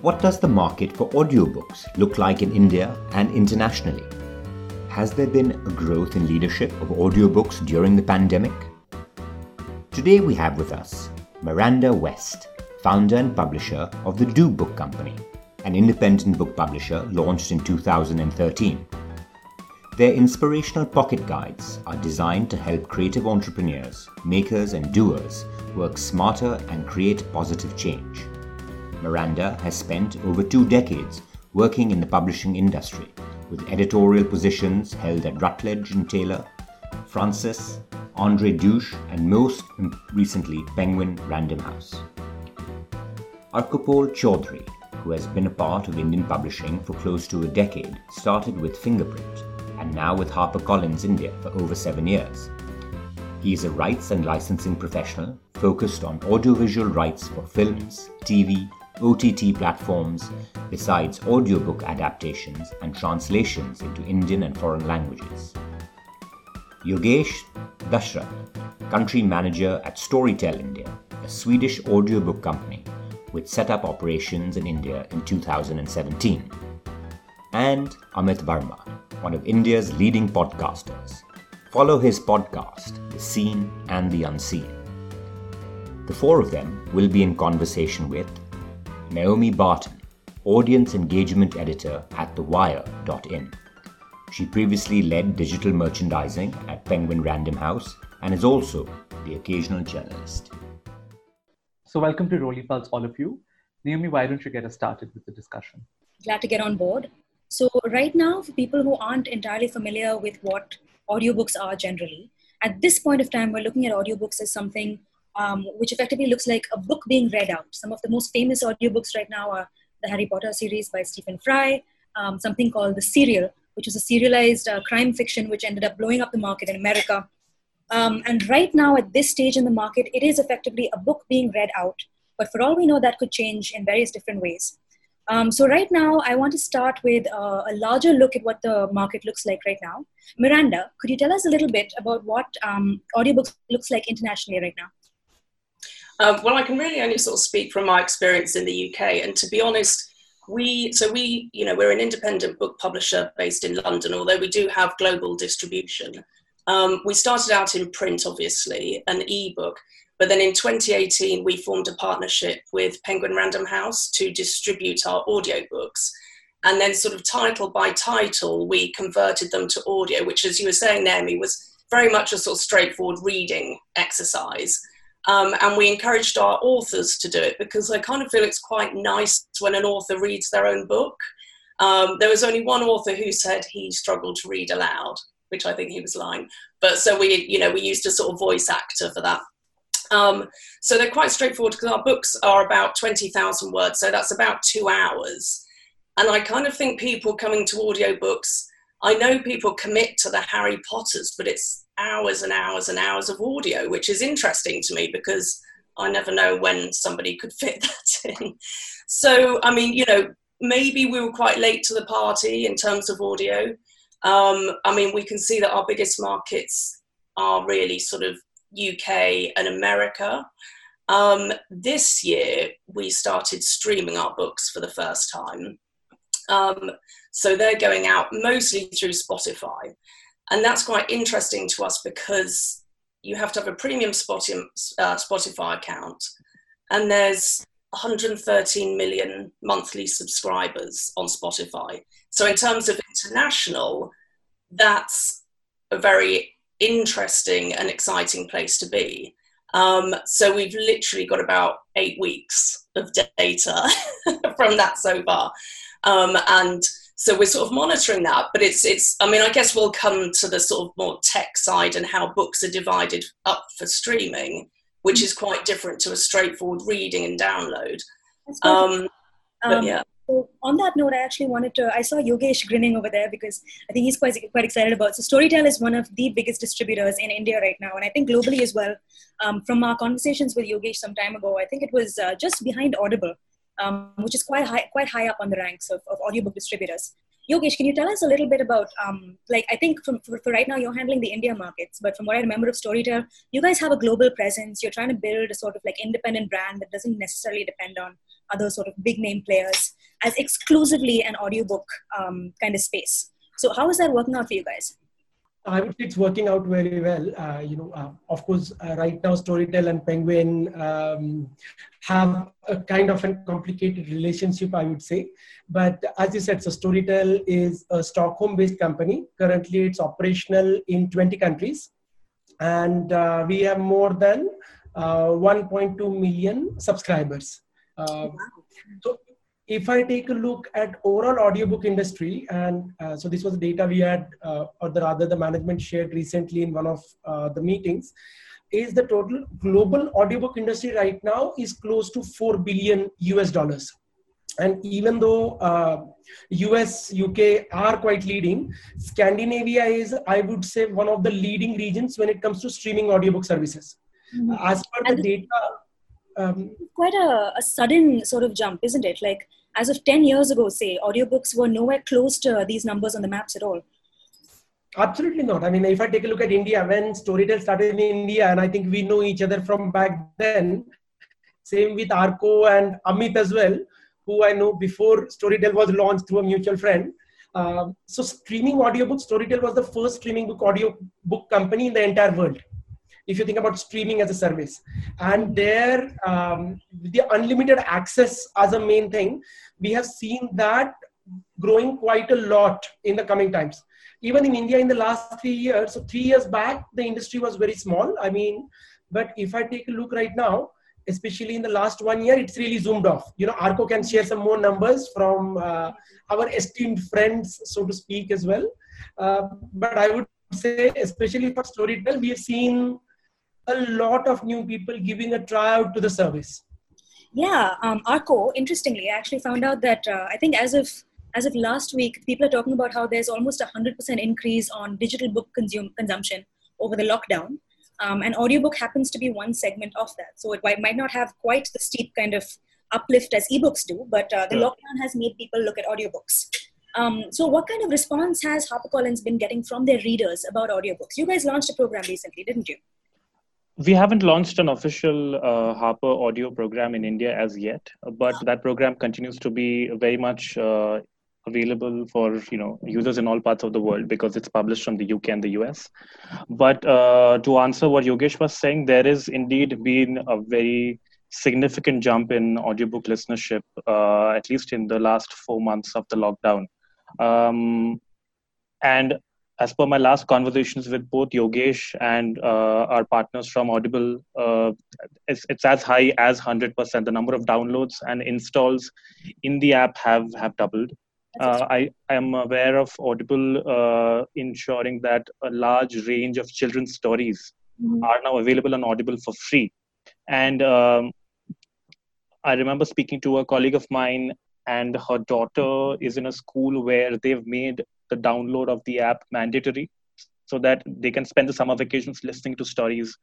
What does the market for audiobooks look like in India and internationally? Has there been a growth in leadership of audiobooks during the pandemic? Today we have with us Miranda West, founder and publisher of the Do Book Company, an independent book publisher launched in 2013. Their inspirational pocket guides are designed to help creative entrepreneurs, makers, and doers work smarter and create positive change. Miranda has spent over two decades working in the publishing industry, with editorial positions held at Routledge and Taylor, Francis, Andre Deutsch, and most recently Penguin Random House. Arkopal Chaudhry, who has been a part of Indian publishing for close to a decade, started with Fingerprint and now with HarperCollins India for over seven years. He is a rights and licensing professional focused on audiovisual rights for films, TV, OTT platforms, besides audiobook adaptations and translations into Indian and foreign languages. Yogesh Dashrath, country manager at Storytel India, a Swedish audiobook company which set up operations in India in 2017. And Amit Varma, one of India's leading podcasters. Follow his podcast, The Seen and the Unseen. The four of them will be in conversation with Naomi Barton, Audience Engagement Editor at TheWire.in. She previously led digital merchandising at Penguin Random House and is also the occasional journalist. So, welcome to Roli Pulse, all of you. Naomi, why don't you get us started with the discussion? Glad to get on board. So, right now, for people who aren't entirely familiar with what audiobooks are generally, at this point of time, we're looking at audiobooks as something um, which effectively looks like a book being read out. Some of the most famous audiobooks right now are the Harry Potter series by Stephen Fry, um, something called The Serial, which was a serialized uh, crime fiction which ended up blowing up the market in America um, and right now, at this stage in the market, it is effectively a book being read out. But for all we know, that could change in various different ways. Um, so, right now, I want to start with uh, a larger look at what the market looks like right now. Miranda, could you tell us a little bit about what um, audiobooks looks like internationally right now? Um, well, I can really only sort of speak from my experience in the UK. And to be honest, we so we you know we're an independent book publisher based in London, although we do have global distribution. Um, we started out in print, obviously, an ebook, but then in 2018 we formed a partnership with Penguin Random House to distribute our audiobooks. And then, sort of title by title, we converted them to audio, which, as you were saying, Naomi, was very much a sort of straightforward reading exercise. Um, and we encouraged our authors to do it because I kind of feel it's quite nice when an author reads their own book. Um, there was only one author who said he struggled to read aloud which I think he was lying. But so we, you know, we used a sort of voice actor for that. Um, so they're quite straightforward because our books are about 20,000 words, so that's about two hours. And I kind of think people coming to audiobooks, I know people commit to the Harry Potters, but it's hours and hours and hours of audio, which is interesting to me because I never know when somebody could fit that in. So, I mean, you know, maybe we were quite late to the party in terms of audio. Um, I mean, we can see that our biggest markets are really sort of UK and America. Um, this year, we started streaming our books for the first time. Um, so they're going out mostly through Spotify. And that's quite interesting to us because you have to have a premium uh, Spotify account. And there's 113 million monthly subscribers on Spotify. So, in terms of international, that's a very interesting and exciting place to be. Um, so, we've literally got about eight weeks of data from that so far. Um, and so we're sort of monitoring that, but it's it's. I mean, I guess we'll come to the sort of more tech side and how books are divided up for streaming which is quite different to a straightforward reading and download. Um, Um, yeah. So on that note, I actually wanted to. I saw Yogesh grinning over there because I think he's quite quite excited about. So Storytel is one of the biggest distributors in India right now, and I think globally as well. Um, from our conversations with Yogesh some time ago, I think it was uh, just behind Audible, um, which is quite high quite high up on the ranks of, of audiobook distributors. Yogesh, can you tell us a little bit about, um, like, I think from, for, for, right now you're handling the India markets, but from what I remember of Storytel, you guys have a global presence. You're trying to build a sort of like independent brand that doesn't necessarily depend on other sort of big name players as exclusively an audiobook um, kind of space. So how is that working out for you guys? I would say it's working out very well. Uh, you know, uh, of course, uh, right now Storytel and Penguin um, have a kind of a complicated relationship, I would say. But as you said, so Storytel is a Stockholm-based company. Currently, it's operational in 20 countries, and uh, we have more than uh, 1.2 million subscribers. Uh, so if I take a look at overall audiobook industry, and uh, so this was the data we had, uh, or the rather the management shared recently in one of uh, the meetings, is the total global audiobook industry right now is close to 4 billion US dollars. And even though US, uh, UK are quite leading, Scandinavia is, I would say, one of the leading regions when it comes to streaming audiobook services. Mm-hmm. As per the data, um, quite a, a, sudden sort of jump, isn't it? Like as of 10 years ago, say, audiobooks were nowhere close to these numbers on the maps at all. Absolutely not. I mean, if I take a look at India, when Storytel started in India, and I think we know each other from back then, same with Arco and Amit as well, who I know before Storytel was launched through a mutual friend. Uh, so streaming audiobook, Storytel was the first streaming book audio book company in the entire world if you think about streaming as a service. And there um, the unlimited access as a main thing we have seen that growing quite a lot in the coming times. Even in india in the last three years so three years back the industry was very small i mean but if i take a look right now especially in the last one year it's really zoomed off. You know arco can share some more numbers from uh, our esteemed friends so to speak as well. Uh, but i would say especially for storytel we have seen a lot of new people giving a tryout to the service. Yeah, um, Arco, interestingly, I actually found out that uh, I think as of as of last week, people are talking about how there's almost a 100% increase on digital book consume, consumption over the lockdown. Um, and audiobook happens to be one segment of that. So it might not have quite the steep kind of uplift as ebooks do, but uh, the yeah. lockdown has made people look at audiobooks. Um, so, what kind of response has HarperCollins been getting from their readers about audiobooks? You guys launched a program recently, didn't you? We haven't launched an official uh, Harper audio program in India as yet, but that program continues to be very much uh, available for you know users in all parts of the world because it's published from the UK and the US. But uh, to answer what Yogesh was saying, there is indeed been a very significant jump in audiobook listenership, uh, at least in the last four months of the lockdown. Um, and as per my last conversations with both Yogesh and uh, our partners from Audible, uh, it's, it's as high as 100%. The number of downloads and installs in the app have, have doubled. Uh, I am aware of Audible uh, ensuring that a large range of children's stories mm-hmm. are now available on Audible for free. And um, I remember speaking to a colleague of mine, and her daughter is in a school where they've made the download of the app mandatory so that they can spend the summer vacations listening to stories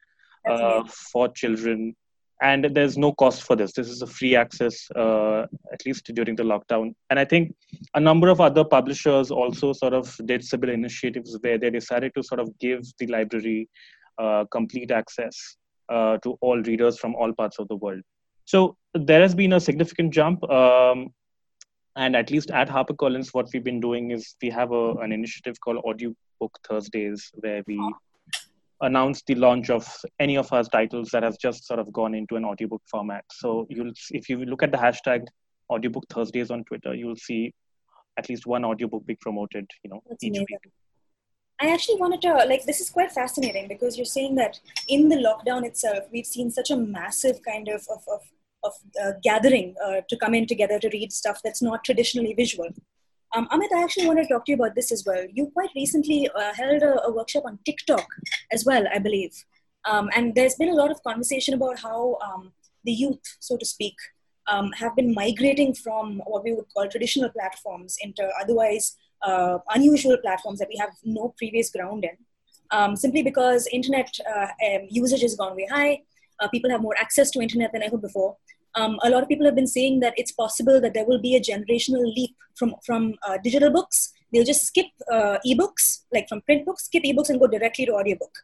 uh, for children. And there's no cost for this. This is a free access uh, at least during the lockdown. And i think a number of other publishers also sort of did similar initiatives where they decided to sort of give the library uh, complete access uh, to all readers from all parts of the world. So there has been a significant jump. Um, and at least at HarperCollins, what we've been doing is we have a, an initiative called Audiobook Thursdays, where we announce the launch of any of our titles that have just sort of gone into an audiobook format. So you'll, if you look at the hashtag Audiobook Thursdays on Twitter, you'll see at least one audiobook being promoted, you know, That's each amazing. week. I actually wanted to like this is quite fascinating because you're saying that in the lockdown itself, we've seen such a massive kind of, of, of of uh, gathering uh, to come in together to read stuff that's not traditionally visual. Um, Amit, I actually want to talk to you about this as well. You quite recently uh, held a, a, workshop on TikTok as well, I believe. Um, and there's been a lot of conversation about how um, the youth, so to speak, um, have been migrating from what we would call traditional platforms into otherwise uh, unusual platforms that we have no previous ground in. Um, simply because internet uh, um, usage has gone way high, uh, people have more access to internet than ever before. Um, a lot of people have been saying that it's possible that there will be a generational leap from from uh, digital books. They'll just skip uh, ebooks, like from print books, skip ebooks and go directly to audiobook.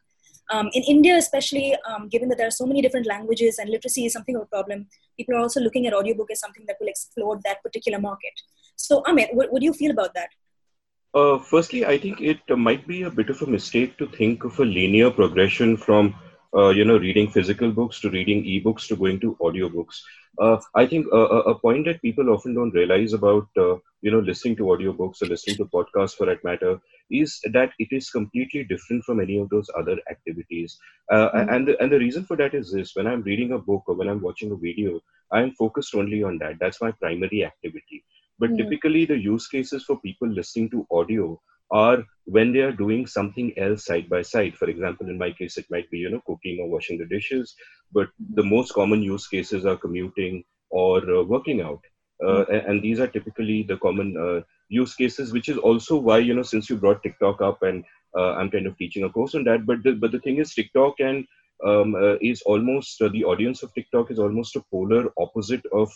Um, in India, especially, um, given that there are so many different languages and literacy is something of a problem, people are also looking at audiobook as something that will explode that particular market. So, Amit, what, what do you feel about that? Uh, firstly, I think it might be a bit of a mistake to think of a linear progression from, uh, you know, reading physical books to reading ebooks to going to audiobooks. Uh, I think a point that people often don't realize about, uh, you know, listening to audiobooks or listening to podcasts for that matter is that it is completely different from any of those other activities. Uh, mm-hmm. And, the, and the reason for that is this when I'm reading a book or when I'm watching a video, I'm focused only on that. That's my primary activity. But mm-hmm. typically, the use cases for people listening to audio are when they are doing something else side by side. For example, in my case, it might be you know cooking or washing the dishes. But the most common use cases are commuting or uh, working out, uh, mm-hmm. and these are typically the common uh, use cases. Which is also why you know since you brought TikTok up, and uh, I'm kind of teaching a course on that. But the, but the thing is, TikTok and um, uh, is almost uh, the audience of TikTok is almost a polar opposite of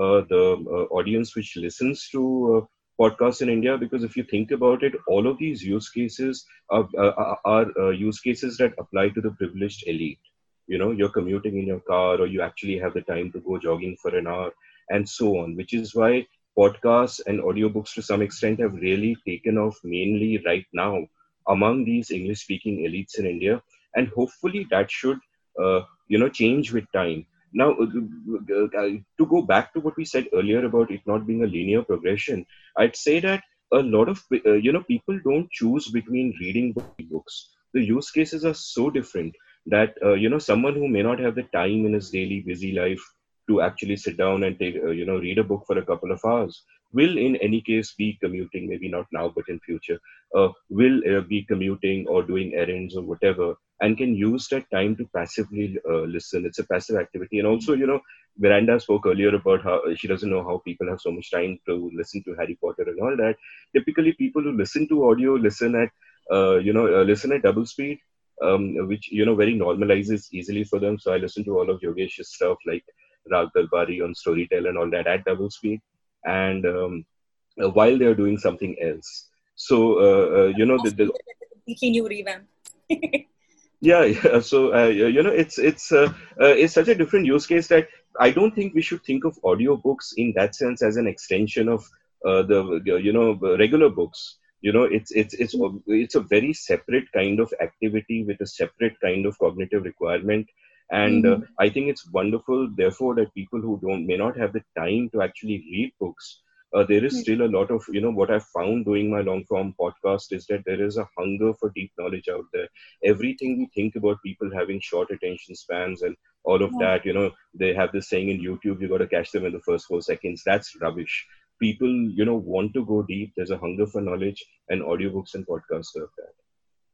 uh, the uh, audience which listens to uh, podcasts in India because if you think about it, all of these use cases are, are, are use cases that apply to the privileged elite. You know, you're commuting in your car or you actually have the time to go jogging for an hour and so on, which is why podcasts and audiobooks to some extent have really taken off mainly right now among these English speaking elites in India. And hopefully that should, uh, you know, change with time. Now, uh, uh, to go back to what we said earlier about it not being a linear progression, I'd say that a lot of uh, you know people don't choose between reading books. The use cases are so different that uh, you know someone who may not have the time in his daily busy life to actually sit down and take uh, you know read a book for a couple of hours will in any case be commuting maybe not now but in future uh, will be commuting or doing errands or whatever and can use that time to passively uh, listen. It's a passive activity. And also, you know, Miranda spoke earlier about how she doesn't know how people have so much time to listen to Harry Potter and all that. Typically, people who listen to audio listen at, uh, you know, uh, listen at double speed, um, which, you know, very normalizes easily for them. So I listen to all of Yogesh's stuff like Raag Darbari on Storytel and all that at double speed. And um, uh, while they're doing something else. So, uh, uh, you know, the, the completely new revamp. yeah, yeah. so uh, you know it's it's uh, uh, it's such a different use case that i don't think we should think of audiobooks in that sense as an extension of uh, the you know regular books you know it's it's it's it's a very separate kind of activity with a separate kind of cognitive requirement and uh, mm-hmm. i think it's wonderful therefore that people who don't may not have the time to actually read books uh, there is still a lot of you know what i've found doing my long form podcast is that there is a hunger for deep knowledge out there. Everything we think about people having short attention spans and all of yeah. that you know they have this saying in youtube you got to catch them in the first four seconds. That's rubbish. People you know want to go deep. There's a hunger for knowledge and audiobooks and podcasts serve that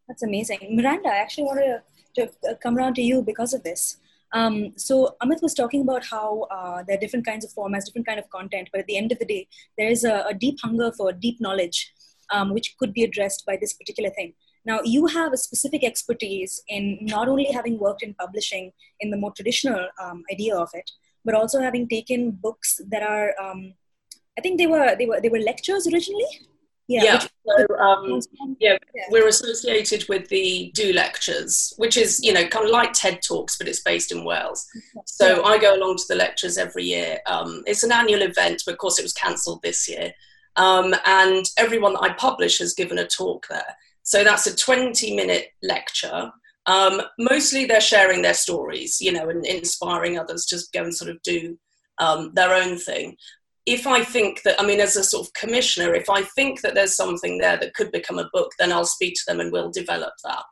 that's amazing miranda i actually wanted to, to come around to you because of this um, so Amit was talking about how uh, there are different kinds of formats, different kind of content, but at the end of the day, there is a, a deep hunger for deep knowledge, um, which could be addressed by this particular thing. Now, you have a specific expertise in not only having worked in publishing in the more traditional um, idea of it, but also having taken books that are, um, I think they were they were they were lectures originally. Yeah. yeah. So, um, yeah, we're associated with the Do Lectures, which is, you know, kind of like TED Talks, but it's based in Wales. So I go along to the lectures every year. Um, it's an annual event, but of course it was cancelled this year. Um, and everyone that I publish has given a talk there. So that's a 20 minute lecture. Um, mostly they're sharing their stories, you know, and inspiring others to go and sort of do um, their own thing if I think that, I mean, as a sort of commissioner, if I think that there's something there that could become a book, then I'll speak to them and we'll develop that.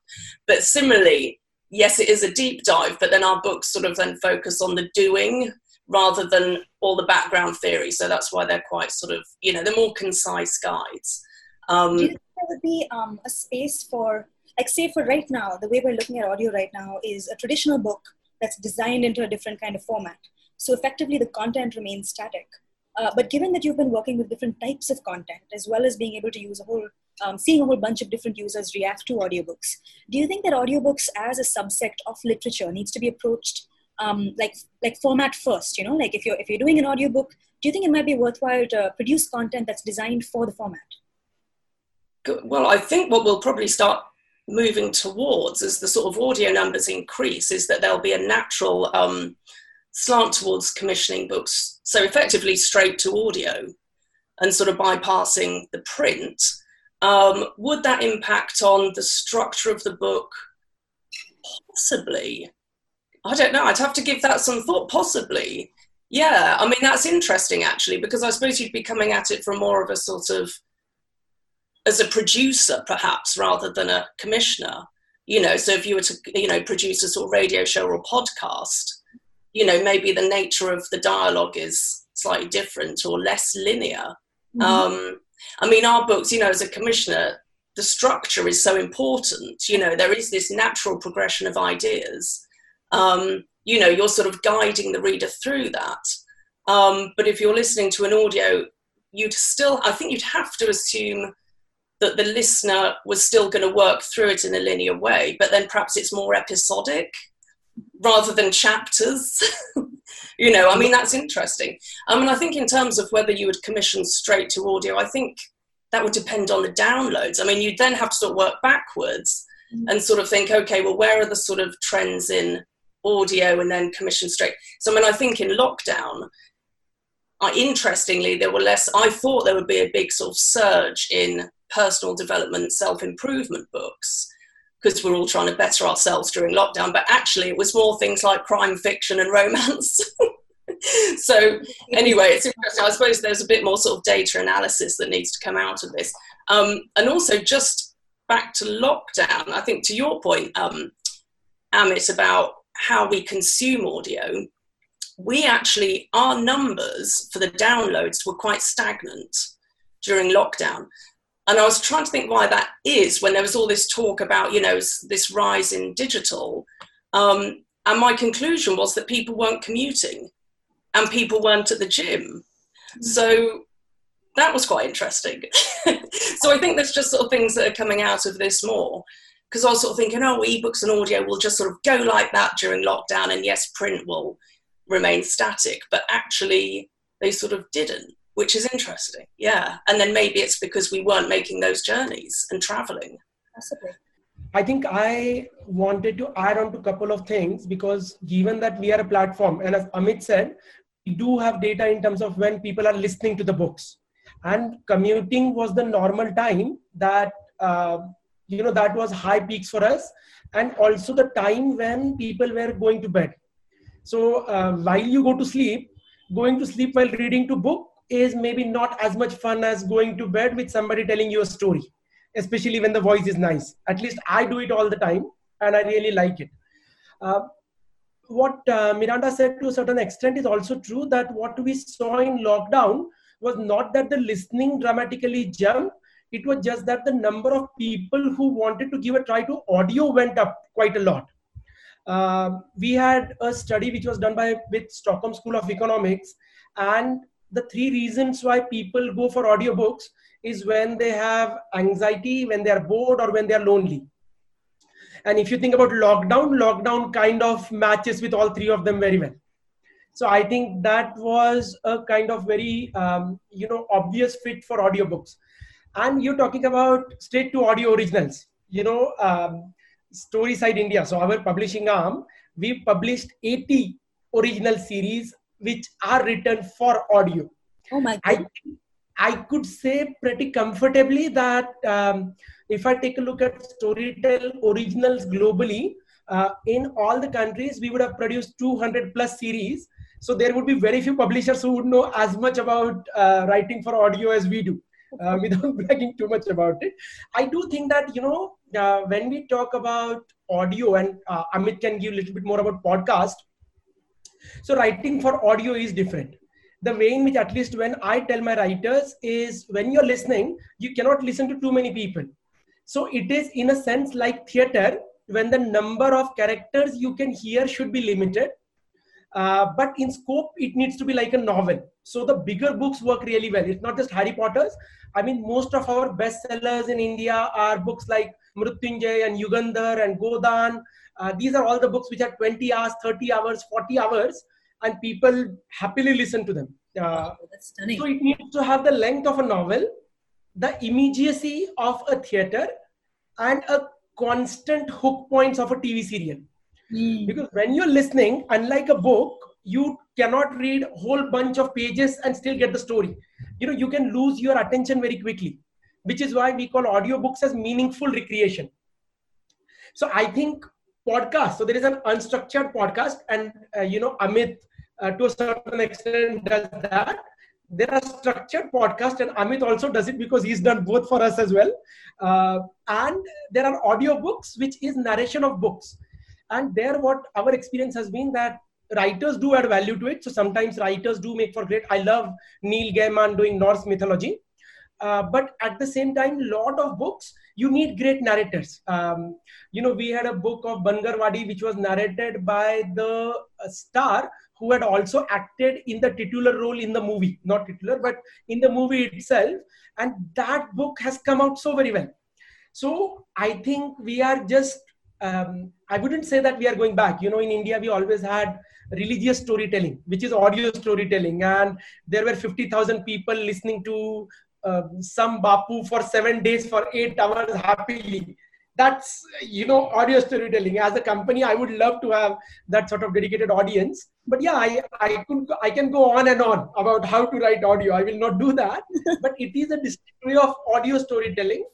But similarly, yes, it is a deep dive, but then our books sort of then focus on the doing rather than all the background theory. So that's why they're quite sort of, you know, they're more concise guides. Um, Do you think there would be um, a space for, like, say, for right now, the way we're looking at audio right now is a traditional book that's designed into a different kind of format So effectively, the content remains static. Uh, but given that you've been working with different types of content, as well as being able to use a whole, um, seeing a whole bunch of different users react to audiobooks, do you think that audiobooks as a subsect of literature needs to be approached um, like like format first? You know, like if you're if you're doing an audiobook, do you think it might be worthwhile to produce content that's designed for the format? Well, I think what we'll probably start moving towards as the sort of audio numbers increase is that there'll be a natural um, slant towards commissioning books, so effectively straight to audio and sort of bypassing the print. Um, would that impact on the structure of the book? Possibly. I don't know. I'd have to give that some thought. Possibly. Yeah. I mean, that's interesting actually, because I suppose you'd be coming at it from more of a sort of as a producer, perhaps, rather than a commissioner. You know, so if you were to, you know, produce a sort of radio show or podcast, you know maybe the nature of the dialogue is slightly different or less linear. Mm-hmm. um, i mean our books you know as a commissioner the structure is so important. You know there is this natural progression of ideas. Um, you know you're sort of guiding the reader through that. Um, but if you're listening to an audio you'd still i think you'd have to assume that the listener was still going to work through it in a linear way but then perhaps it's more episodic rather than chapters. you know, I mean, that's interesting. I mean, I think in terms of whether you would commission straight to audio, I think that would depend on the downloads. I mean, you'd then have to sort of work backwards mm-hmm. and sort of think, okay, well, where are the sort of trends in audio and then commission straight? So, I mean, I think in lockdown, uh, interestingly, there were less, I thought there would be a big sort of surge in personal development, self improvement books because we're all trying to better ourselves during lockdown. But actually, it was more things like crime fiction and romance. so anyway, it's interesting. I suppose there's a bit more sort of data analysis that needs to come out of this. Um, and also, just back to lockdown, I think to your point, um, Amit, about how we consume audio, we actually, our numbers for the downloads were quite stagnant during lockdown. And I was trying to think why that is when there was all this talk about, you know, this rise in digital. Um, and my conclusion was that people weren't commuting and people weren't at the gym. So that was quite interesting. so I think there's just sort of things that are coming out of this more. Because I was sort of thinking, oh, ebooks and audio will just sort of go like that during lockdown, and yes, print will remain static. But actually, they sort of didn't which is interesting. Yeah. And then maybe it's because we weren't making those journeys and traveling. Possibly. I think I wanted to add on to a couple of things because given that we are a platform, and as Amit said, we do have data in terms of when people are listening to the books. And commuting was the normal time that, uh, you know, that was high peaks for us. And also the time when people were going to bed. So uh, while you go to sleep, going to sleep while reading to book is maybe not as much fun as going to bed with somebody telling you a story, especially when the voice is nice. At least I do it all the time and I really like it. Uh, what uh, Miranda said to a certain extent is also true that what we saw in lockdown was not that the listening dramatically jumped, it was just that the number of people who wanted to give a try to audio went up quite a lot. Uh, we had a study which was done by with Stockholm School of Economics, and the three reasons why people go for audiobooks is when they have anxiety, when they are bored, or when they are lonely. And if you think about lockdown, lockdown kind of matches with all three of them very well. So I think that was a kind of very um, you know obvious fit for audiobooks. And you're talking about straight to audio originals. You know, um, Storyside India. So our publishing arm, we published 80 original series which are written for audio. Oh my God. I, I could say pretty comfortably that um, if I take a look at Storytel originals globally, uh, in all the countries, we would have produced 200 plus series. So there would be very few publishers who would know as much about uh, writing for audio as we do. Uh, without bragging too much about it, I do think that you know uh, when we talk about audio, and uh, Amit can give a little bit more about podcast so writing for audio is different. The way in which, at least when I tell my writers, is when you're listening, you cannot listen to too many people. So it is in a sense like theater when the number of characters you can hear should be limited. uh, but in scope it needs to be like a novel so the bigger books work really well it's not just harry potter's i mean most of our bestsellers in india are books like mrutyunjay and yugandhar and godan uh, these are all the books which are 20 hours 30 hours 40 hours and people happily listen to them uh, That's stunning. so it needs to have the length of a novel the immediacy of a theater and a constant hook points of a tv serial Mm. because when you're listening unlike a book you cannot read a whole bunch of pages and still get the story you know you can lose your attention very quickly which is why we call audiobooks as meaningful recreation so i think podcast. So there is an unstructured podcast and uh, you know amit uh, to a certain extent does that. There are structured podcasts and amit also does it because he's done both for us as well. Uh, and there are audiobooks which is narration of books. And there what our experience has been that writers do add value to it. So sometimes writers do make for great. I love neil gaiman doing norse mythology uh, but at the same time a lot of books you need great narrators. Um, you know we had a book of bangarwadi which was narrated by the uh, star who had also acted in the titular role in the movie. Not titular but in the movie itself. And that book has come out so very well. So i think we are just um, I wouldn't say that we are going back. You know, in India, we always had religious storytelling, which is audio storytelling, and there were 50,000 people listening to uh, some Bapu for seven days for eight hours happily. That's, you know, audio storytelling. As a company, I would love to have that sort of dedicated audience. But yeah, I, I, could, I can go on and on about how to write audio. I will not do that. but it is a distillery of audio storytelling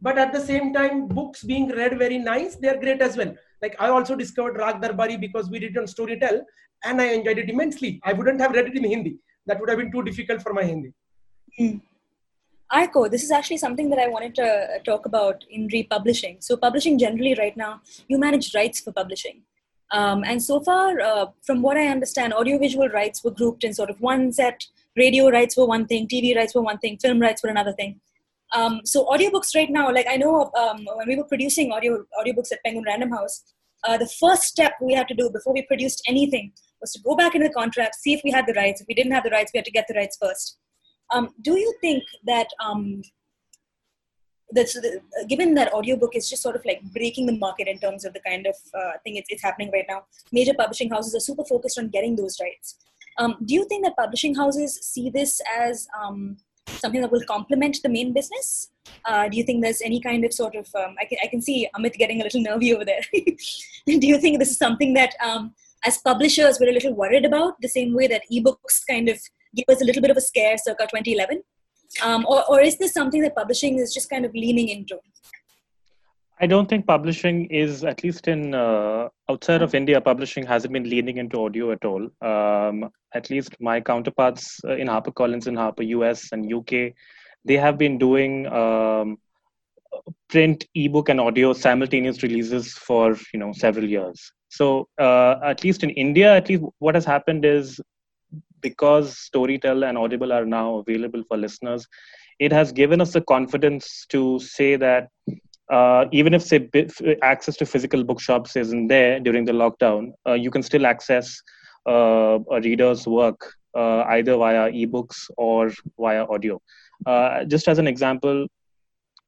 but at the same time books being read very nice they're great as well like i also discovered raag darbari because we did it on storytel and i enjoyed it immensely i wouldn't have read it in hindi that would have been too difficult for my hindi Mm. This is actually something that I wanted to talk about in republishing. So, publishing generally right now, you manage rights for publishing. Um, and so far, uh, from what I understand, audiovisual rights were grouped in sort of one set, radio rights were one thing, TV rights were one thing, film rights were another thing. Um, so audiobooks right now, like I know um, when we were producing audio audiobooks at Penguin Random House, uh, the first step we had to do before we produced anything was to go back into the contract, see if we had the rights. If we didn't have the rights, we had to get the rights first. Um, do you think that um, that's the, given that audiobook is just sort of like breaking the market in terms of the kind of uh, thing it's, it's happening right now? Major publishing houses are super focused on getting those rights. Um, do you think that publishing houses see this as um, something that will complement the main business? Uh, do you think there's any kind of sort of um, I, can, I can see Amit getting a little nervy over there. do you think this is something that um, as publishers we're a little worried about the same way that ebooks kind of gave us a little bit of a scare circa 2011? Um, or, or is this something that publishing is just kind of leaning into? I don't think publishing is, at least in uh, outside of India, publishing hasn't been leaning into audio at all. Um, at least my counterparts uh, in HarperCollins and Harper US and UK, they have been doing um, print, ebook, and audio simultaneous releases for you know several years. So uh, at least in India, at least what has happened is because Storytel and Audible are now available for listeners, it has given us the confidence to say that uh, even if say access to physical bookshops isn't there during the lockdown, uh, you can still access uh, a reader's work uh, either via ebooks or via audio. Uh, just as an example,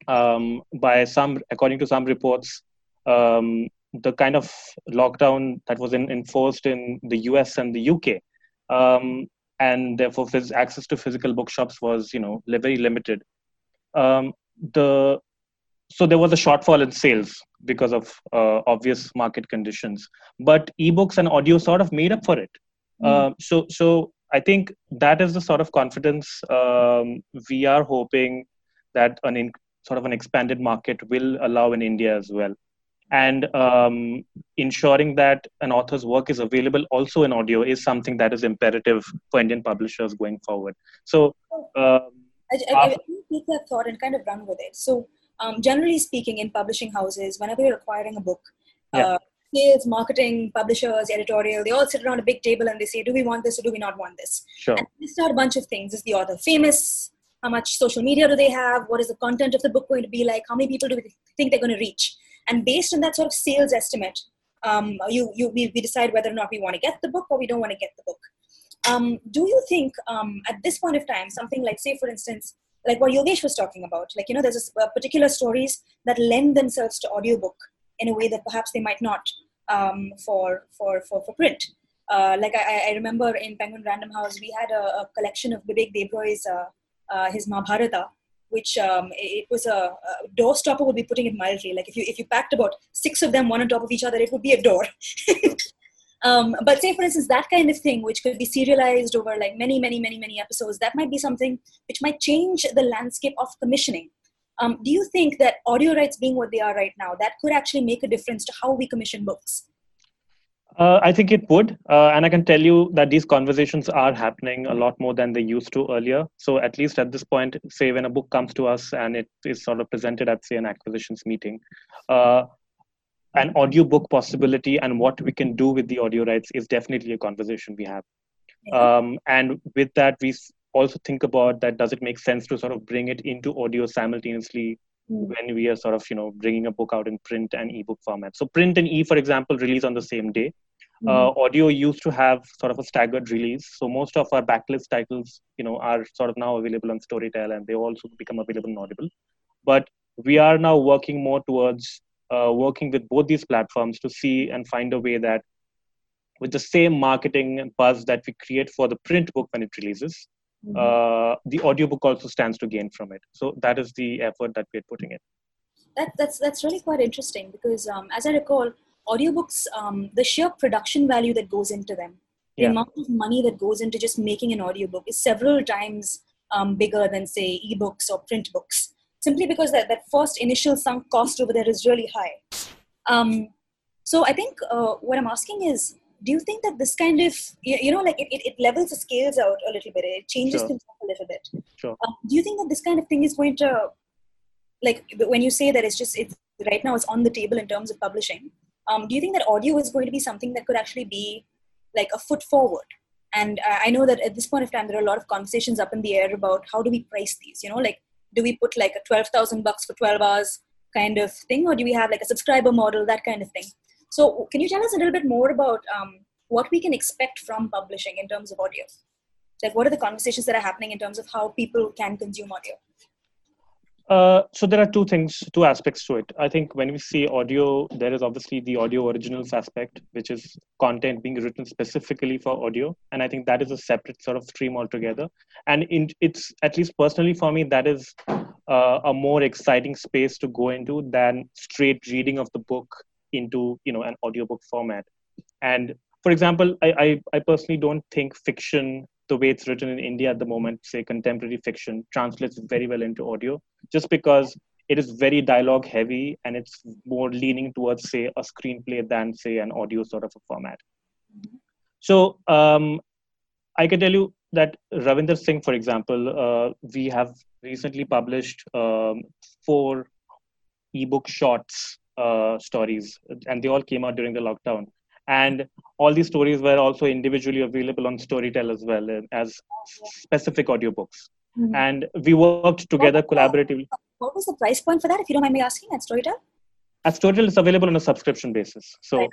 um, by some, according to some reports, um, the kind of lockdown that was in, enforced in the US and the UK, um, and therefore phys- access to physical bookshops was, you know, very limited. Um, the so there was a shortfall in sales because of uh, obvious market conditions but ebooks and audio sort of made up for it mm. uh, so so i think that is the sort of confidence um, we are hoping that an in, sort of an expanded market will allow in india as well and um, ensuring that an author's work is available also in audio is something that is imperative for indian publishers going forward so um, I, I, I take that thought and kind of run with it so um, generally speaking, in publishing houses, whenever you're acquiring a book, yeah. uh, sales, marketing, publishers, editorial, they all sit around a big table and they say, do we want this or do we not want this? Sure. And they start a bunch of things. Is the author famous? How much social media do they have? What is the content of the book going to be like? How many people do we think they're going to reach? And based on that sort of sales estimate, um, you, you, we, we decide whether or not we want to get the book or we don't want to get the book. Um, do you think um, at this point of time, something like, say, for instance, like what Yogesh was talking about, like, you know, there's a, a particular stories that lend themselves to audiobook in a way that perhaps they might not um, for, for, for, for print. Uh, like I, I, remember in Penguin Random House, we had a, a collection of Bibek Debroy's, uh, uh, his Mahabharata, which um, it, was a, a door stopper would be putting it mildly. Like if you if you packed about six of them one on top of each other, it would be a door. um, but say for instance that kind of thing, which could be serialized over like many many many many episodes, that might be something which might change the landscape of commissioning. Um, do you think that audio rights being what they are right now, that could actually make a difference to how we commission books? Uh, I think it would. Uh, and I can tell you that these conversations are happening a lot more than they used to earlier. So, at least at this point, say when a book comes to us and it is sort of presented at, say, an acquisitions meeting, uh, an audiobook possibility and what we can do with the audio rights is definitely a conversation we have. Um, and with that, we also think about that does it make sense to sort of bring it into audio simultaneously mm. when we are sort of you know bringing a book out in print and ebook format so print and e for example release on the same day. Uh, audio used to have sort of a staggered release so most of our backlist titles you know are sort of now available on storytel and they also become available on audible but we are now working more towards uh, working with both these platforms to see and find a way that with the same marketing buzz that we create for the print book when it releases mm-hmm. uh, the audiobook also stands to gain from it. So that is the effort that we're putting in. That, that's that's really quite interesting because um, as I recall, audiobooks, um, the sheer production value that goes into them, the yeah. amount of money that goes into just making an audiobook is several times um, bigger than say ebooks or print books. Simply because that, that first initial sunk cost over there is really high. Um, so I think uh, what I'm asking is, do you think that this kind of you know like it, it, levels the scales out a little bit it changes sure. things up a little bit sure. Um, do you think that this kind of thing is going to like when you say that it's just it's right now it's on the table in terms of publishing um, do you think that audio is going to be something that could actually be like a foot forward and uh, i know that at this point of time there are a lot of conversations up in the air about how do we price these you know like do we put like a 12000 bucks for 12 hours kind of thing or do we have like a subscriber model that kind of thing so, can you tell us a little bit more about um, what we can expect from publishing in terms of audio? Like, what are the conversations that are happening in terms of how people can consume audio? Uh, so there are two things, two aspects to it. I think when we see audio, there is obviously the audio originals aspect, which is content being written specifically for audio, and I think that is a separate sort of stream altogether. And in, it's at least personally for me, that is uh, a more exciting space to go into than straight reading of the book into you know an audiobook format and for example I, I, I personally don't think fiction the way it's written in india at the moment say contemporary fiction translates very well into audio just because it is very dialogue heavy and it's more leaning towards say a screenplay than say an audio sort of a format so um, i can tell you that ravinder singh for example uh, we have recently published um, four ebook shorts uh, stories, and they all came out during the lockdown. And all these stories were also individually available on Storytel as well uh, as specific audiobooks. Mm-hmm. And we worked together what collaboratively. What was the price point for that, if you don't mind me asking, at Storytel? At Storytel, it's available on a subscription basis. So right.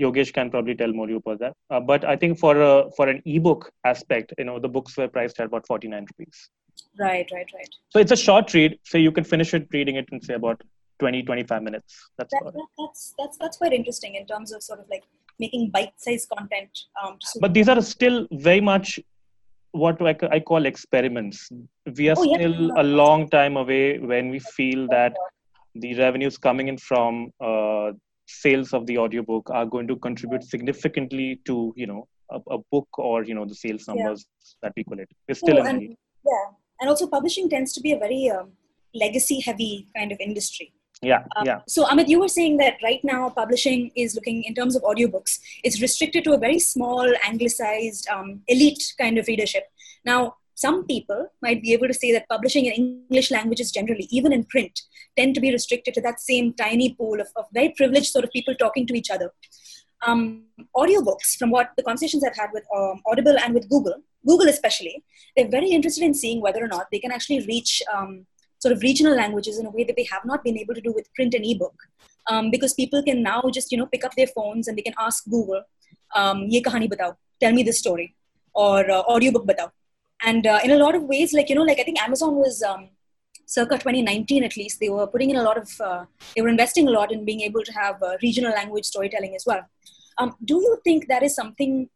Yogesh can probably tell more you about that. Uh, but I think for a, for an ebook aspect, you know, the books were priced at about 49 rupees. Right, right, right. So it's a short read, so you can finish it reading it in say about 20 25 minutes that's that, that, that's that's that's quite interesting in terms of sort of like making bite-sized content um, but these are still very much what I, I call experiments we are oh, still yeah. a long time away when we feel that the revenues coming in from uh, sales of the audiobook are going to contribute significantly to you know a, a book or you know the sales numbers yeah. that we collect we're still oh, and, yeah and also publishing tends to be a very um, legacy heavy kind of industry yeah uh, yeah. so amit you were saying that right now publishing is looking in terms of audiobooks it's restricted to a very small anglicized um, elite kind of readership. Now some people might be able to say that publishing in english languages generally even in print tend to be restricted to that same tiny pool of, of very privileged sort of people talking to each other. Um, audiobooks from what the conversations i've had with um, audible and with google google especially they're very interested in seeing whether or not they can actually reach um, sort of regional languages in a way that they have not been able to do with print and ebook. um, because people can now just you know pick up their phones and they can ask Google, um, "Ye kahani batao, tell me this story," or uh, audiobook batao. And uh, in a lot of ways, like you know, like I think Amazon was um, circa 2019 at least, they were putting in a lot of, uh, they were investing a lot in being able to have uh, regional language storytelling as well. Um, do you think that is something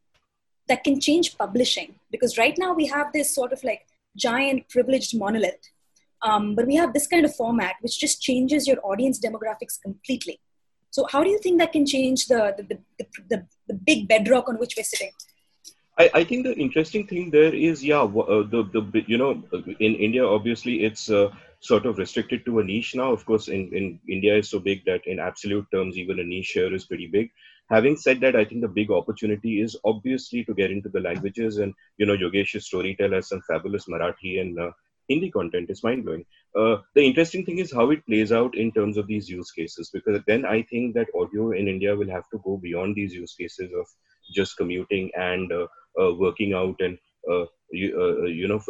that can change publishing? Because right now we have this sort of like giant privileged monolith, um, but we have this kind of format which just changes your audience demographics completely. So how do you think that can change the, the, the, the, the big bedrock on which we're sitting? I, I think the interesting thing there is, yeah, uh, the the you know, in India, obviously, it's uh, sort of restricted to a niche now. Of course, in, in India is so big that in absolute terms, even a niche here is pretty big. Having said that, I think the big opportunity is obviously to get into the languages, and you know, Yogesh's storyteller has some fabulous Marathi and uh, Hindi content. is mind blowing. Uh, the interesting thing is how it plays out in terms of these use cases, because then I think that audio in India will have to go beyond these use cases of just commuting and uh, uh, working out and uh, you, uh, you know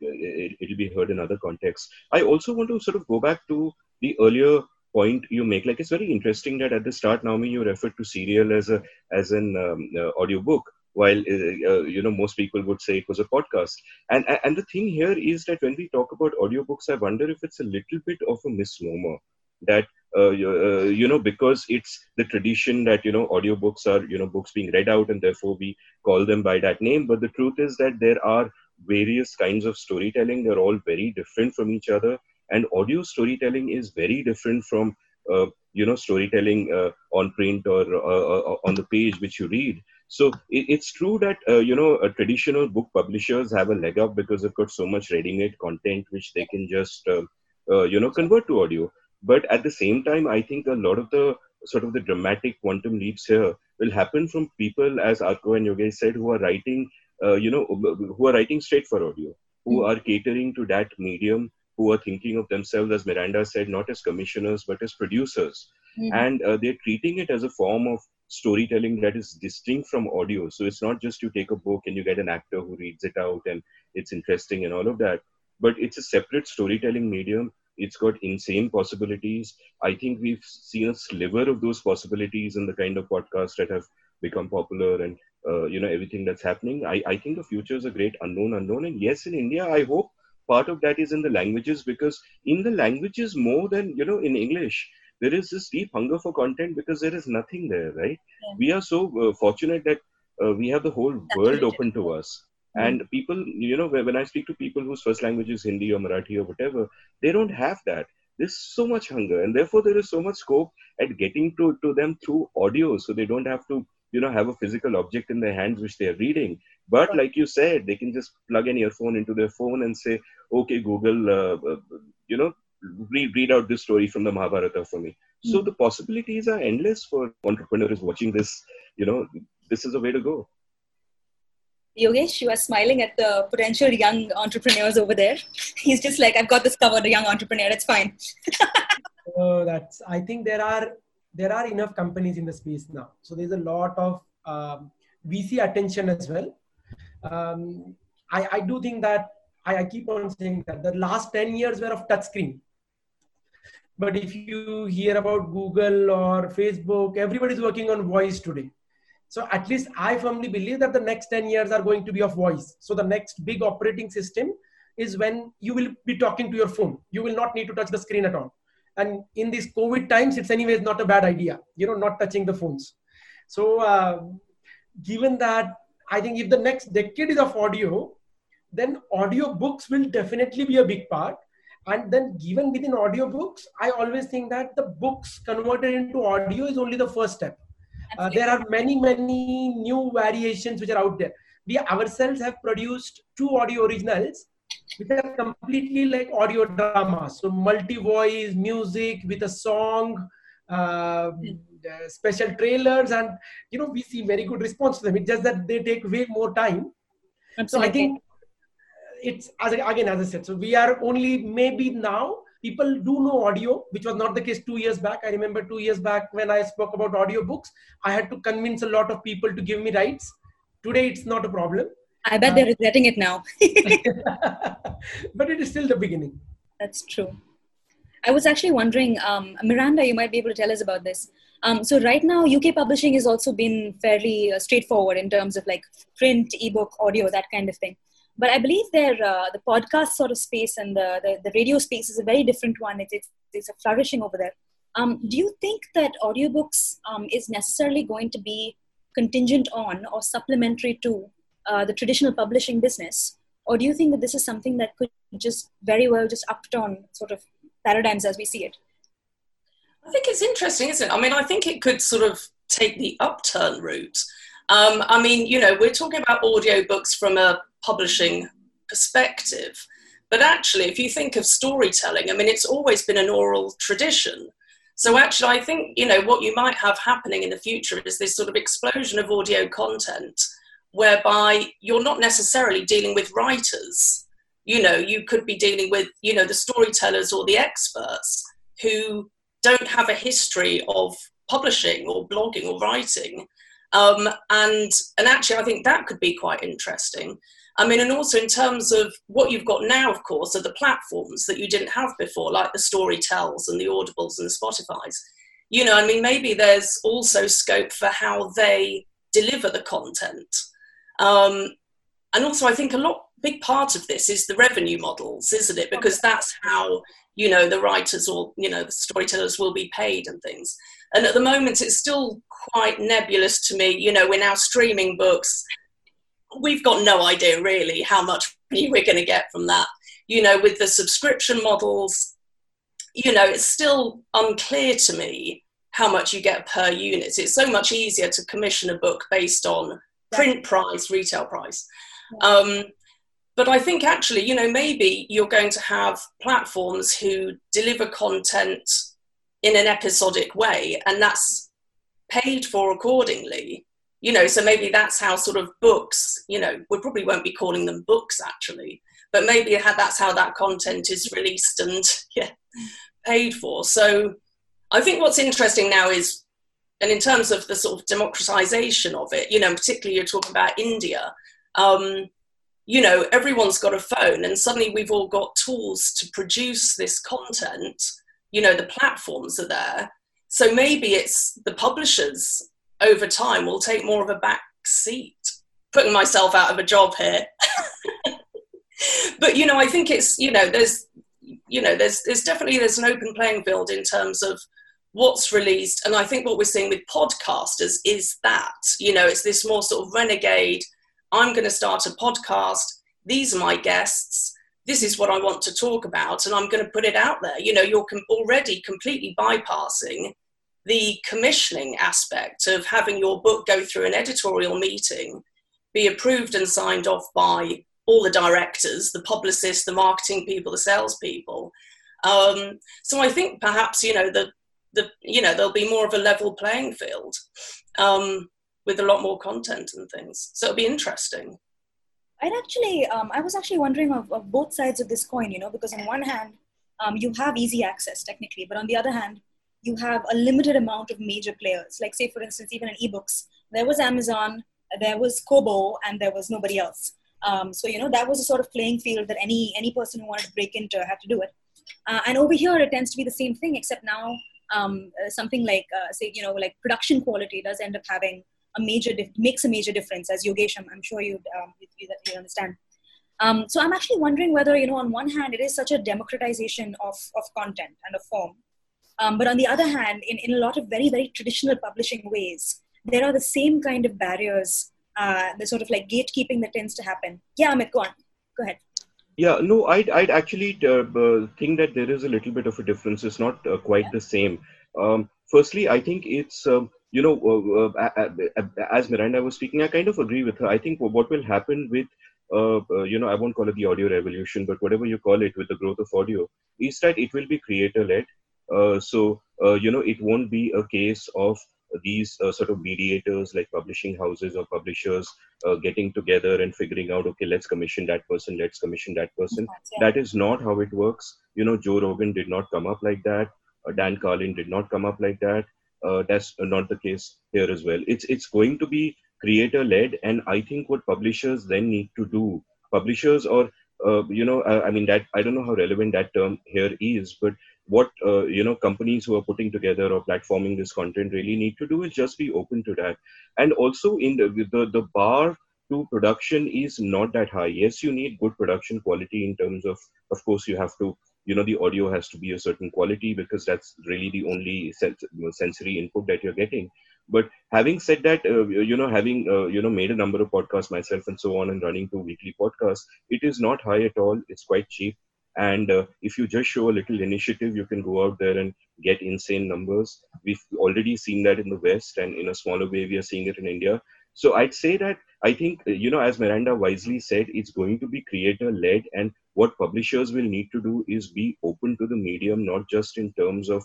it, it'll be heard in other contexts i also want to sort of go back to the earlier point you make like it's very interesting that at the start naomi you referred to serial as a as an um, uh, audio book while uh, you know most people would say it was a podcast. And and the thing here is that when we talk about audiobooks i wonder if it's a little bit of a misnomer that uh, uh, you know because it's the tradition that you know audiobooks are you know books being read out and therefore we call them by that name. But the truth is that there are various kinds of storytelling. They're all very different from each other. And audio storytelling is very different from uh, you know storytelling uh, on print or uh, uh, on the page which you read so it, it's true that you know traditional book publishers have a leg up because they've got so much ready-made content which they can just you know convert to audio but at the same time, I think a lot of the sort of the dramatic quantum leaps here will happen from people, as Arko and Yogesh said, who are writing, uh, you know, who are writing straight for audio, who mm. are catering to that medium, who are thinking of themselves, as Miranda said, not as commissioners, but as producers. Mm. And uh, they're treating it as a form of storytelling that is distinct from audio. So it's not just you take a book and you get an actor who reads it out and it's interesting and all of that, but it's a separate storytelling medium it's got insane possibilities. I think we've seen a sliver of those possibilities in the kind of podcasts that have become popular and uh, you know everything that's happening. I, I think the future is a great unknown unknown. And yes, in India, I hope part of that is in the languages because in the languages more than you know in English, there is this deep hunger for content because there is nothing there, right? Yeah. We are so uh, fortunate that uh, we have the whole world open to us Mm-hmm. And people, you know, when I speak to people whose first language is Hindi or Marathi or whatever, they don't have that. There's so much hunger, and therefore there is so much scope at getting to, to them through audio, so they don't have to, you know, have a physical object in their hands which they are reading. But like you said, they can just plug an earphone into their phone and say, "Okay, Google, uh, uh, you know, read, read out this story from the Mahabharata for me." So the possibilities are endless for entrepreneurs watching this. You know, this is a way to go. Yogesh, you are smiling at the potential young entrepreneurs over there. He's just like, I've got this covered, a young entrepreneur. It's fine. oh, that's. I think there are there are enough companies in the space now. So there's a lot of um, VC attention as well. Um, I, I do think that I, I keep on saying that the last 10 years were of touchscreen. But if you hear about Google or Facebook, everybody's working on voice today. So at least I firmly believe that the next 10 years are going to be of voice. So the next big operating system is when you will be talking to your phone. You will not need to touch the screen at all. And in these COVID times, it's anyways not a bad idea, you know, not touching the phones. So uh, given that, I think if the next decade is of audio, then audio books will definitely be a big part. And then given within audiobooks, I always think that the books converted into audio is only the first step uh, there are many, many new variations which are out there. We ourselves have produced two audio originals which are completely like audio dramas. So multi-voice music with a song, uh, special trailers, and you know we see very good response to them. It's just that they take way more time. Absolutely. So I think it's as again as I said. So we are only maybe now people do know audio, which was not the case two years back. I remember two years back when I spoke about audiobooks, I had to convince a lot of people to give me rights. Today, it's not a problem. I bet uh, they're regretting it now. but it is still the beginning. That's true. I was actually wondering, um, Miranda, you might be able to tell us about this. Um, so right now, UK publishing has also been fairly uh, straightforward in terms of like print, ebook, audio, that kind of thing. But I believe their uh, the podcast sort of space and the, the, the radio space is a very different one. It's it's, it's a flourishing over there. Um, do you think that audiobooks um, is necessarily going to be contingent on or supplementary to uh, the traditional publishing business, or do you think that this is something that could just very well just upturn sort of paradigms as we see it? I think it's interesting, isn't it? I mean, I think it could sort of take the upturn route. Um, I mean, you know, we're talking about audiobooks from a publishing perspective, but actually, if you think of storytelling, I mean, it's always been an oral tradition. So actually, I think you know what you might have happening in the future is this sort of explosion of audio content, whereby you're not necessarily dealing with writers. You know, you could be dealing with you know the storytellers or the experts who don't have a history of publishing or blogging or writing. Um, and and actually, I think that could be quite interesting. I mean, and also in terms of what you've got now, of course, are the platforms that you didn't have before, like the Storytels and the Audibles and the Spotify's. You know, I mean, maybe there's also scope for how they deliver the content. Um, and also, I think a lot big part of this is the revenue models, isn't it? Because that's how you know the writers or you know the storytellers will be paid and things. And at the moment, it's still quite nebulous to me. You know, we're now streaming books we've got no idea really how much we're going to get from that. You know, with the subscription models, you know, it's still unclear to me how much you get per unit. It's so much easier to commission a book based on print price, retail price. Um, but I think actually, you know, maybe you're going to have platforms who deliver content in an episodic way, and that's paid for accordingly you know so maybe that's how sort of books you know we probably won't be calling them books actually but maybe that's how that content is released and yeah paid for. So i think what's interesting now is and in terms of the sort of democratization of it you know particularly you're talking about india um, you know everyone's got a phone and suddenly we've all got tools to produce this content you know the platforms are there. So maybe it's the publishers over time will take more of a back seat. Putting myself out of a job here. but you know, I think it's you know, there's you know, there's there's definitely there's an open playing field in terms of what's released, and I think what we're seeing with podcasters is that you know, it's this more sort of renegade. I'm going to start a podcast. These are my guests. This is what I want to talk about, and I'm going to put it out there. You know, you're com- already completely bypassing the commissioning aspect of having your book go through an editorial meeting, be approved and signed off by all the directors, the publicists, the marketing people, the salespeople. Um, so I think perhaps you know the the you know there'll be more of a level playing field um, with a lot more content and things. So it'll be interesting. I'd actually, um, I was actually wondering of, of, both sides of this coin, you know, because on one hand, um, you have easy access technically, but on the other hand, you have a limited amount of major players. Like, say, for instance, even in ebooks, there was Amazon, there was Kobo, and there was nobody else. Um, so, you know, that was a sort of playing field that any, any person who wanted to break into had to do it. Uh, and over here, it tends to be the same thing, except now um, uh, something like, uh, say, you know, like production quality does end up having a major, dif- makes a major difference, as Yogesh, I'm, I'm sure you, um, you, you understand. Um, so I'm actually wondering whether, you know, on one hand, it is such a democratization of, of content and of form. Um, but on the other hand, in, in a lot of very, very traditional publishing ways, there are the same kind of barriers, uh, the sort of like gatekeeping that tends to happen. Yeah, Amit, go on. Go ahead. Yeah, no, I'd, I'd actually uh, think that there is a little bit of a difference. It's not uh, quite yeah. the same. Um, firstly, I think it's, um, you know, uh, uh, as Miranda was speaking, I kind of agree with her. I think what will happen with uh, uh, you know, I won't call it the audio revolution, but whatever you call it with the growth of audio, is that it will be creator led. Uh, so, uh, you know, it won't be a case of these uh, sort of mediators like publishing houses or publishers uh, getting together and figuring out okay let's commission that person let's commission that person. Yeah. that is not how it works. You know joe rogan did not come up like that. Uh, dan carlin did not come up like that. Uh, that's not the case here as well. It's it's going to be creator led and i think what publishers then need to do publishers or uh, you know, I, I, mean that I don't know how relevant that term here is, but what uh, you know companies who are putting together or platforming this content really need to do is just be open to that, and also in the the, the bar to production is not that high. Yes, you need good production quality in terms of, of course, you have to you know the audio has to be a certain quality because that's really the only sens- sensory input that you're getting. But having said that uh, you know having uh, you know made a number of podcasts myself and so on and running two weekly podcasts it is not high at all. It's quite cheap and uh, if you just show a little initiative you can go out there and get insane numbers. We've already seen that in the west and in a smaller way we are seeing it in india. So i'd say that i think you know as miranda wisely said it's going to be creator led and what publishers will need to do is be open to the medium not just in terms of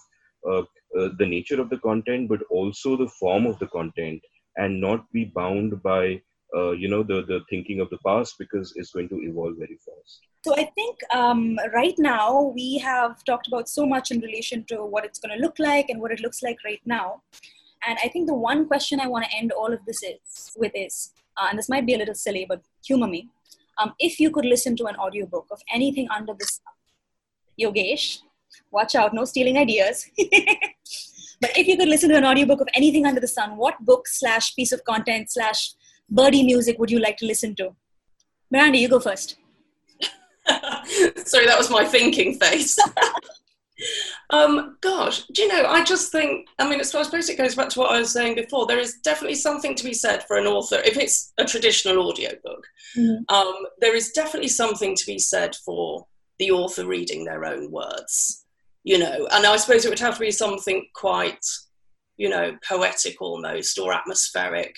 uh, uh, the nature of the content but also the form of the content and not be bound by uh, you know the the thinking of the past because it's going to evolve very fast. So i think um, right now we have talked about so much in relation to what it's going to look like and what it looks like right now. And i think the one question i want to end all of this is with is uh, and this might be a little silly but humor me. Um, if you could listen to an audiobook of anything under the sun, Yogesh, watch out, no stealing ideas. but if you could listen to an audiobook of anything under the sun, what book slash piece of content slash birdie music would you like to listen to? Miranda, you go first. Sorry, that was my thinking face. Um, gosh, do you know, I just think, I mean, I suppose it goes back to what I was saying before. There is definitely something to be said for an author, if it's a traditional audiobook, mm-hmm. um, there is definitely something to be said for the author reading their own words, you know, and I suppose it would have to be something quite, you know, poetic almost or atmospheric.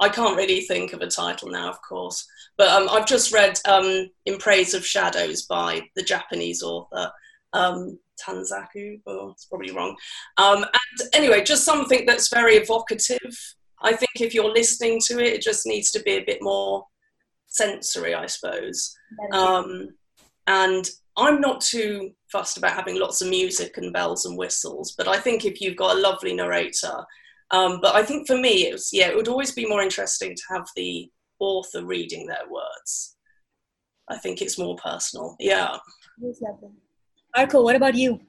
I can't really think of a title now, of course, but um, I've just read um, In Praise of Shadows by the Japanese author. Um, Tanzaku, oh, it's probably wrong. Um, and anyway, just something that's very evocative. I think if you're listening to it, it just needs to be a bit more sensory, I suppose. Um, and I'm not too fussed about having lots of music and bells and whistles, but I think if you've got a lovely narrator, um, but I think for me, it was yeah, it would always be more interesting to have the author reading their words. I think it's more personal. Yeah. Arko, what about you?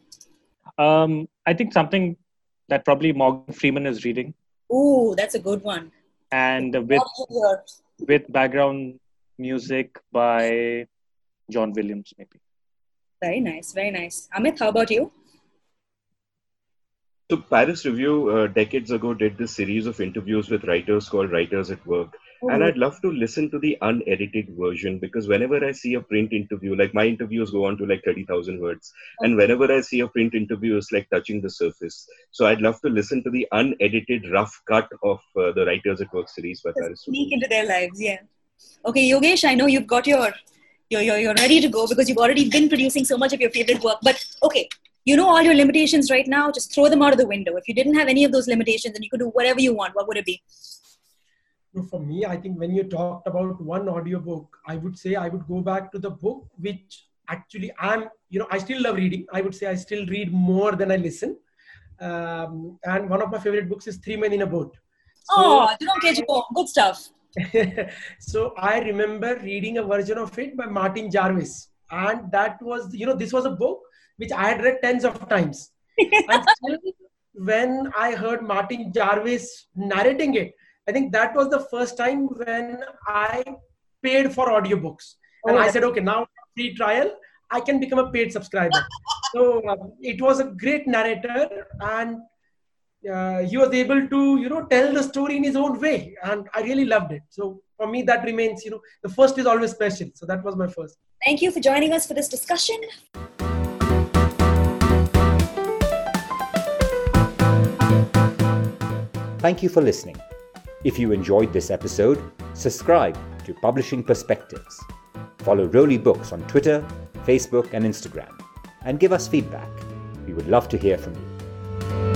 Um, I think something that probably Morgan Freeman is reading. Ooh, that's a good one. And with with background music by John Williams, maybe. Very nice, very nice. Amit, how about you? So Paris Review uh, decades ago did this series of interviews with writers called Writers at Work, and I'd love to listen to the unedited version because whenever I see a print interview, like my interviews go on to like 30,000 words. And whenever I see a print interview, it's like touching the surface. So I'd love to listen to the unedited rough cut of uh, the Writers at Work series by Paris. Sneak into their lives, yeah. Okay, Yogesh, I know you've got your, you're, you're, you're ready to go because you've already been producing so much of your favorite work. But okay, you know all your limitations right now, just throw them out of the window. If you didn't have any of those limitations and you could do whatever you want, what would it be? for me, I think when you talked about one audiobook, I would say I would go back to the book which actually I'm, you know, I still love reading. I would say I still read more than I listen. Um, and one of my favorite books is Three Men in a Boat. So, oh, don't get you good stuff. so I remember reading a version of it by Martin Jarvis, and that was, you know, this was a book which I had read tens of times. and still, when I heard Martin Jarvis narrating it, I think that was the first time when I paid for audiobooks. And oh, I said, okay, now free trial, I can become a paid subscriber. so uh, it was a great narrator and uh, he was able to, you know, tell the story in his own way. And I really loved it. So for me, that remains, you know, the first is always special. So that was my first. Thank you for joining us for this discussion. Thank you for listening. If you enjoyed this episode, subscribe to Publishing Perspectives. Follow Roli Books on Twitter, Facebook, and Instagram, and give us feedback. We would love to hear from you.